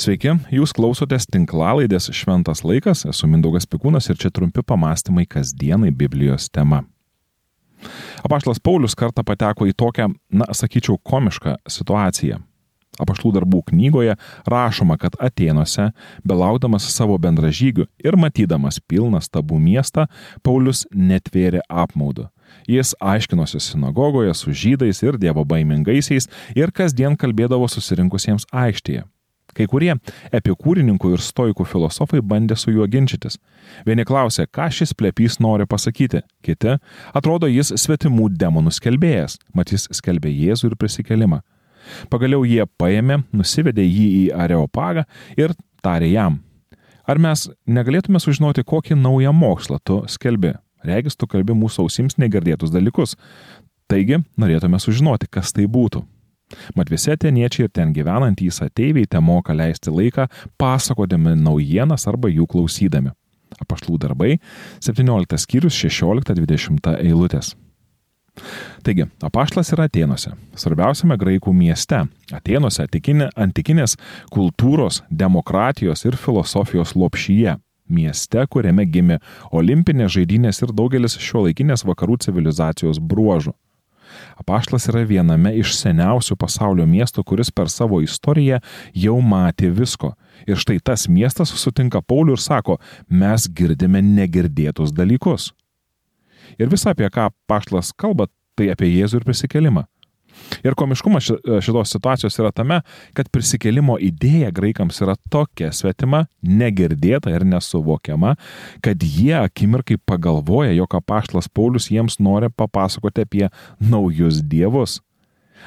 Sveiki, jūs klausotės tinklalaidės Šventas laikas, esu Mindaugas Pikūnas ir čia trumpi pamastymai kasdienai Biblijos tema. Apaštlas Paulius kartą pateko į tokią, na, sakyčiau, komišką situaciją. Apaštlų darbų knygoje rašoma, kad Atenuose, belaukdamas savo bendražygių ir matydamas pilną stabų miestą, Paulius netvėrė apmaudu. Jis aiškinosi sinagogoje su žydais ir dievo baimingaisiais ir kasdien kalbėdavo susirinkusiems aikštėje. Kai kurie epikūrininkų ir stoikų filosofai bandė su juo ginčytis. Vieni klausė, ką šis plepys nori pasakyti, kiti, atrodo, jis svetimų demonų skelbėjas, mat jis skelbė Jėzų ir prisikelimą. Pagaliau jie paėmė, nusivedė jį į Areopagą ir tarė jam, ar mes negalėtume sužinoti, kokį naują mokslą tu skelbi. Regis tu kalbi mūsų ausims negirdėtus dalykus. Taigi, norėtume sužinoti, kas tai būtų. Mat visi ateniečiai ir ten gyvenantys ateiviai te moka leisti laiką pasakodami naujienas arba jų klausydami. Apaštlų darbai 17 skyrius 16-20 eilutės. Taigi, apaštlas yra Atenuose, svarbiausiame graikų mieste. Atenuose antikinė, antikinės kultūros, demokratijos ir filosofijos lopšyje. Mieste, kuriame gimė olimpinės žaidynės ir daugelis šio laikinės vakarų civilizacijos bruožų. Apaštlas yra viename iš seniausių pasaulio miestų, kuris per savo istoriją jau matė visko. Ir štai tas miestas sutinka Paulių ir sako, mes girdime negirdėtus dalykus. Ir visa apie ką paštlas kalba, tai apie Jėzų ir prisikelimą. Ir komiškumas šitos situacijos yra tame, kad prisikėlimo idėja graikams yra tokia svetima, negirdėta ir nesuvokiama, kad jie akimirkai pagalvoja, jog apaštlas Paulius jiems nori papasakoti apie naujus dievus.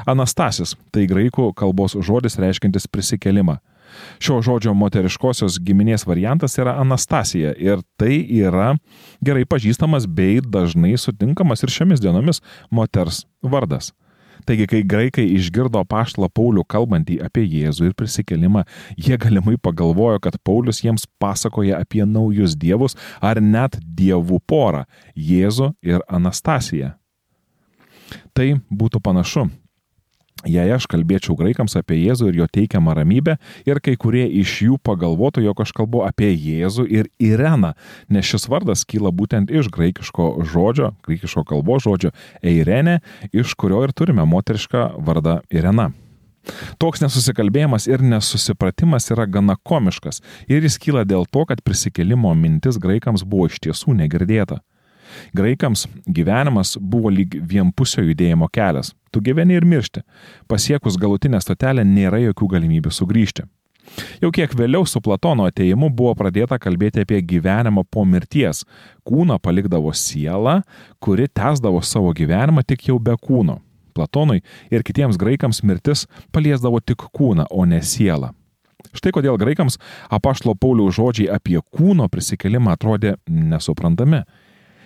Anastasis - tai graikų kalbos žodis reiškintis prisikėlimą. Šio žodžio moteriškosios giminės variantas yra Anastasija ir tai yra gerai pažįstamas bei dažnai sutinkamas ir šiomis dienomis moters vardas. Taigi, kai graikai išgirdo paštlą Paulių kalbantį apie Jėzų ir prisikelimą, jie galimai pagalvojo, kad Paulius jiems pasakoja apie naujus dievus ar net dievų porą - Jėzų ir Anastasiją. Tai būtų panašu, Jei aš kalbėčiau graikams apie Jėzų ir jo teikiamą ramybę, ir kai kurie iš jų pagalvotų, jog aš kalbu apie Jėzų ir Ireną, nes šis vardas kyla būtent iš graikiško žodžio, graikiško kalbos žodžio Eirene, iš kurio ir turime moterišką vardą Irena. Toks nesusikalbėjimas ir nesusipratimas yra gana komiškas ir jis kyla dėl to, kad prisikelimo mintis graikams buvo iš tiesų negirdėta. Graikams gyvenimas buvo lyg vienpusio judėjimo kelias. Tu gyveni ir miršti. Pasiekus galutinę stotelę nėra jokių galimybių sugrįžti. Jau kiek vėliau su Platono ateimu buvo pradėta kalbėti apie gyvenimą po mirties. Kūną palikdavo siela, kuri tęsdavo savo gyvenimą tik jau be kūno. Platonui ir kitiems graikams mirtis paliesdavo tik kūną, o ne sielą. Štai kodėl graikams apaštlo Pauliaus žodžiai apie kūno prisikelimą atrodė nesuprantami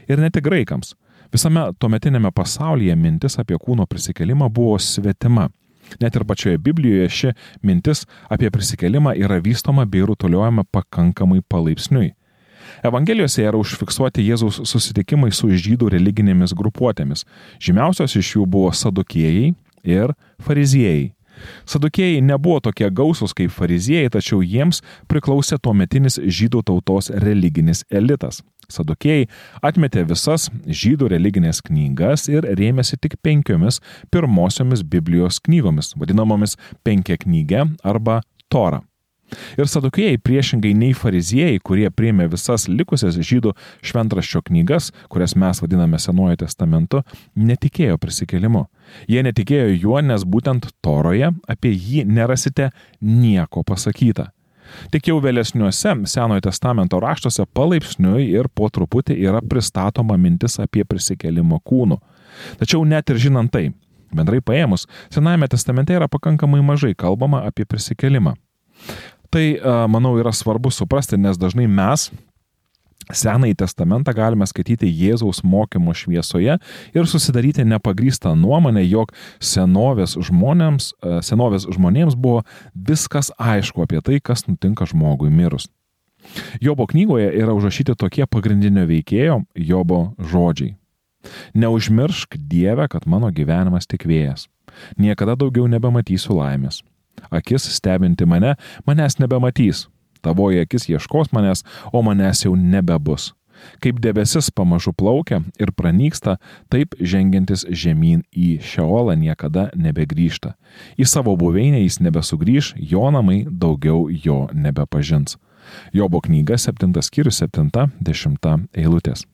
ir ne tik graikams. Visame tuometinėme pasaulyje mintis apie kūno prisikelimą buvo svetima. Net ir pačioje Biblijoje ši mintis apie prisikelimą yra vystoma bei rutuliuojama pakankamai palaipsniui. Evangelijose yra užfiksuoti Jėzaus susitikimai su žydų religinėmis grupuotėmis. Žymiausios iš jų buvo sadukėjai ir fariziejai. Sadukėjai nebuvo tokie gausus kaip fariziejai, tačiau jiems priklausė tuometinis žydų tautos religinis elitas. Sadukėjai atmetė visas žydų religinės knygas ir rėmėsi tik penkiomis pirmosiomis Biblijos knygomis, vadinamomis penkia knyge arba Tora. Ir sadukėjai priešingai nei fariziejai, kurie priemė visas likusias žydų šventraščio knygas, kurias mes vadiname Senuoju testamentu, netikėjo prisikėlimu. Jie netikėjo juo, nes būtent Toroje apie jį nerasite nieko pasakyta. Tik jau vėlesniuose Senojo testamento raštuose palaipsniui ir po truputį yra pristatoma mintis apie prisikėlimą kūnų. Tačiau net ir žinant tai, bendrai paėmus, Senajame testamente yra pakankamai mažai kalbama apie prisikėlimą. Tai, manau, yra svarbu suprasti, nes dažnai mes Senąjį testamentą galime skaityti Jėzaus mokymo šviesoje ir susidaryti nepagrystą nuomonę, jog senovės žmonėms, e, senovės žmonėms buvo viskas aišku apie tai, kas nutinka žmogui mirus. Jobo knygoje yra užrašyti tokie pagrindinio veikėjo Jobo žodžiai. Neužmiršk Dievę, kad mano gyvenimas tik vėjas. Niekada daugiau nebematysiu laimės. Akis stebinti mane, manęs nebematys. Tavoji akis ieškos manęs, o manęs jau nebebus. Kaip debesis pamažu plaukia ir pranyksta, taip žengiantis žemyn į Šeolą niekada nebegrįžta. Į savo buveinę jis nebesugrįž, jo namai daugiau jo nebepažins. Jobo knyga 7 skyrius 7-10 eilutės.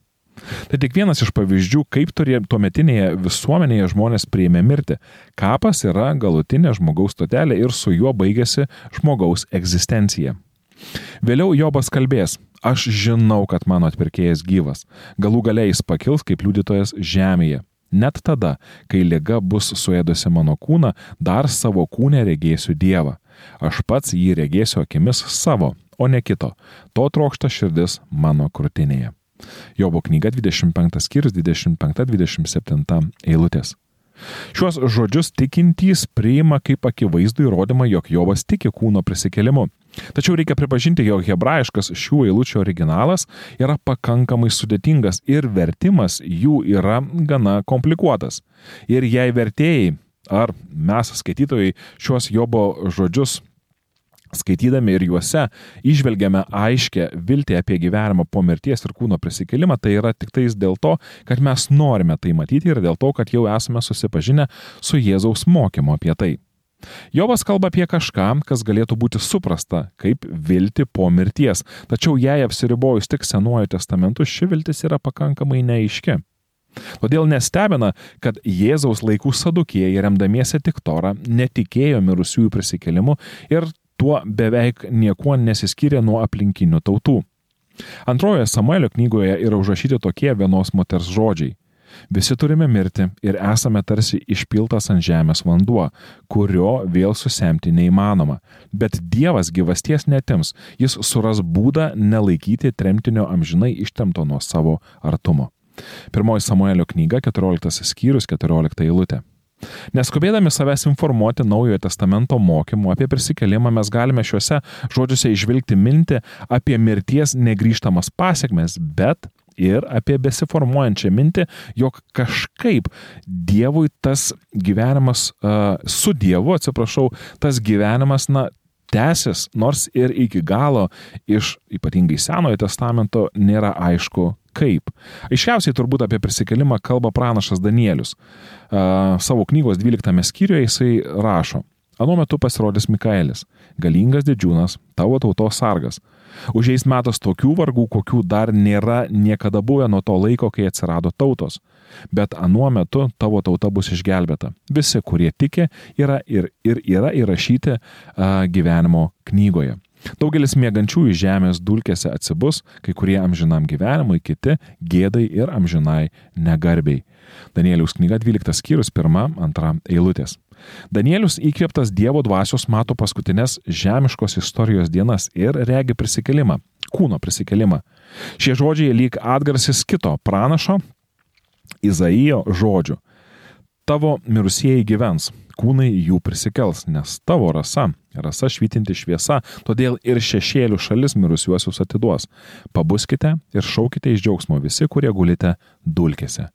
Tai tik vienas iš pavyzdžių, kaip tuometinėje visuomenėje žmonės prieimė mirtį. Kapas yra galutinė žmogaus stotelė ir su juo baigėsi žmogaus egzistencija. Vėliau Jobas kalbės, aš žinau, kad mano atpirkėjas gyvas, galų galiai jis pakils kaip liudytojas žemėje. Net tada, kai lyga bus suėdusi mano kūną, dar savo kūnę regėsiu Dievą. Aš pats jį regėsiu akimis savo, o ne kito. To trokšta širdis mano krūtinėje. Jobo knyga 25 skyrius 25-27 eilutės. Šiuos žodžius tikintys priima kaip akivaizdų įrodymą, jog Jobas tiki kūno prisikelimu. Tačiau reikia pripažinti, jog hebrajiškas šių eilučių originalas yra pakankamai sudėtingas ir vertimas jų yra gana komplikuotas. Ir jei vertėjai ar mes skaitytojai šiuos Jobo žodžius skaitydami ir juose išvelgiame aiškę viltį apie gyvenimą po mirties ir kūno prisikelimą, tai yra tik tais dėl to, kad mes norime tai matyti ir dėl to, kad jau esame susipažinę su Jėzaus mokymu apie tai. Jovas kalba apie kažką, kas galėtų būti suprasta kaip vilti po mirties, tačiau jei apsiribojus tik Senuoju testamentu, ši viltis yra pakankamai neaiški. Todėl nestebina, kad Jėzaus laikų sadukėjai remdamiesi tik torą netikėjo mirusiųjų prisikelimu ir tuo beveik niekuo nesiskyrė nuo aplinkinių tautų. Antrojoje Samuelio knygoje yra užrašyti tokie vienos moters žodžiai. Visi turime mirti ir esame tarsi išpiltas ant žemės vanduo, kurio vėl susemti neįmanoma. Bet Dievas gyvasties netims, jis suras būdą nelaikyti tremtinio amžinai ištemto nuo savo artumo. Pirmoji Samuelio knyga, 14 skyrius, 14 eilutė. Neskubėdami savęs informuoti Naujojo testamento mokymu apie prisikelimą, mes galime šiuose žodžiuose išvilgti mintį apie mirties negryžtamas pasiekmes, bet ir apie besiformuojančią mintį, jog kažkaip Dievui tas gyvenimas, su Dievu, atsiprašau, tas gyvenimas, na, tęsis, nors ir iki galo iš ypatingai Senojo testamento nėra aišku, kaip. Aiškiausiai turbūt apie prisikelimą kalba pranašas Danielius. Savo knygos 12 skyriuje jisai rašo. Anu metu pasirodys Mikaelis, galingas didžiūnas, tavo tautos sargas. Užeis metas tokių vargų, kokių dar nėra niekada buvę nuo to laiko, kai atsirado tautos. Bet anuo metu tavo tauta bus išgelbėta. Visi, kurie tiki, yra ir, ir yra įrašyti uh, gyvenimo knygoje. Daugelis mėgančiųjų žemės dulkėse atsibus, kai kurie amžinam gyvenimui, kiti gėdai ir amžinai negarbiai. Danieliaus knyga 12 skyrius 1-2 eilutės. Danielius įkvėptas Dievo dvasios mato paskutinės žemiškos istorijos dienas ir regi prisikelimą, kūno prisikelimą. Šie žodžiai lyg atgarsis kito pranašo Izaijo žodžių. Tavo mirusieji gyvens, kūnai jų prisikels, nes tavo rasa, rasa švytinti šviesa, todėl ir šešėlių šalis mirusiuosius atiduos. Pabuskite ir šaukite iš džiaugsmo visi, kurie gulite dulkėse.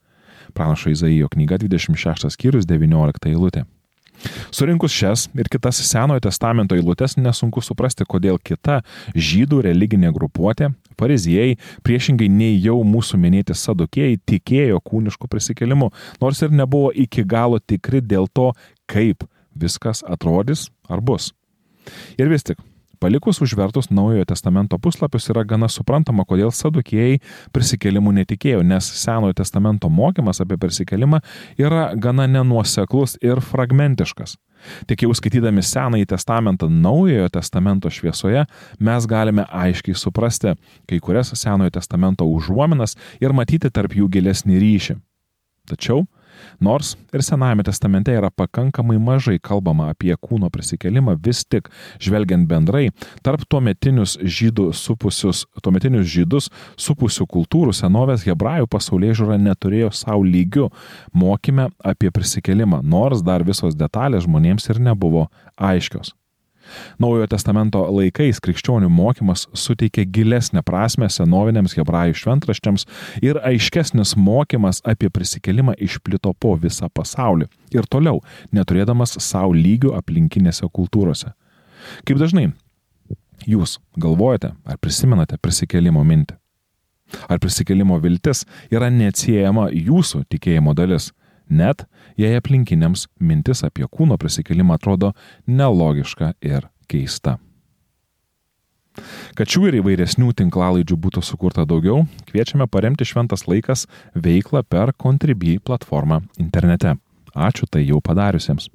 Pranašo Izaijo knyga 26 skyrius 19 eilutė. Surinkus šias ir kitas Senojo testamento eilutes nesunku suprasti, kodėl kita žydų religinė grupuotė, fariziejai, priešingai nei jau mūsų minėti sadokėjai, tikėjo kūnišku prisikelimu, nors ir nebuvo iki galo tikri dėl to, kaip viskas atrodys ar bus. Ir vis tik, Palikus užvertus Naujojo testamento puslapius yra gana suprantama, kodėl sadukėjai prisikelimų netikėjo, nes Senojo testamento mokymas apie prisikelimą yra gana nenuoseklus ir fragmentiškas. Tik jau skaitydami Senąjį testamentą Naujojo testamento šviesoje, mes galime aiškiai suprasti kai kurias Senojo testamento užuominas ir matyti tarp jų gilesnį ryšį. Tačiau Nors ir Senajame testamente yra pakankamai mažai kalbama apie kūno prisikelimą, vis tik, žvelgiant bendrai, tarp tuometinius žydų supusius, tuometinius žydus supusių kultūrų senovės hebrajų pasaulyje žiūra neturėjo savo lygių mokymę apie prisikelimą, nors dar visos detalės žmonėms ir nebuvo aiškios. Naujojo testamento laikais krikščionių mokymas suteikia gilesnę prasme senoviniams hebrajų šventraštėms ir aiškesnis mokymas apie prisikelimą išplito po visą pasaulį ir toliau, neturėdamas savo lygių aplinkinėse kultūrose. Kaip dažnai jūs galvojate ar prisimenate prisikelimo mintį? Ar prisikelimo viltis yra neatsiejama jūsų tikėjimo dalis, net jei aplinkiniams mintis apie kūno prisikelimą atrodo nelogiška ir keista. Kad šių ir įvairesnių tinklalaidžių būtų sukurta daugiau, kviečiame paremti Šventas laikas veiklą per Contribui platformą internete. Ačiū tai jau padariusiems.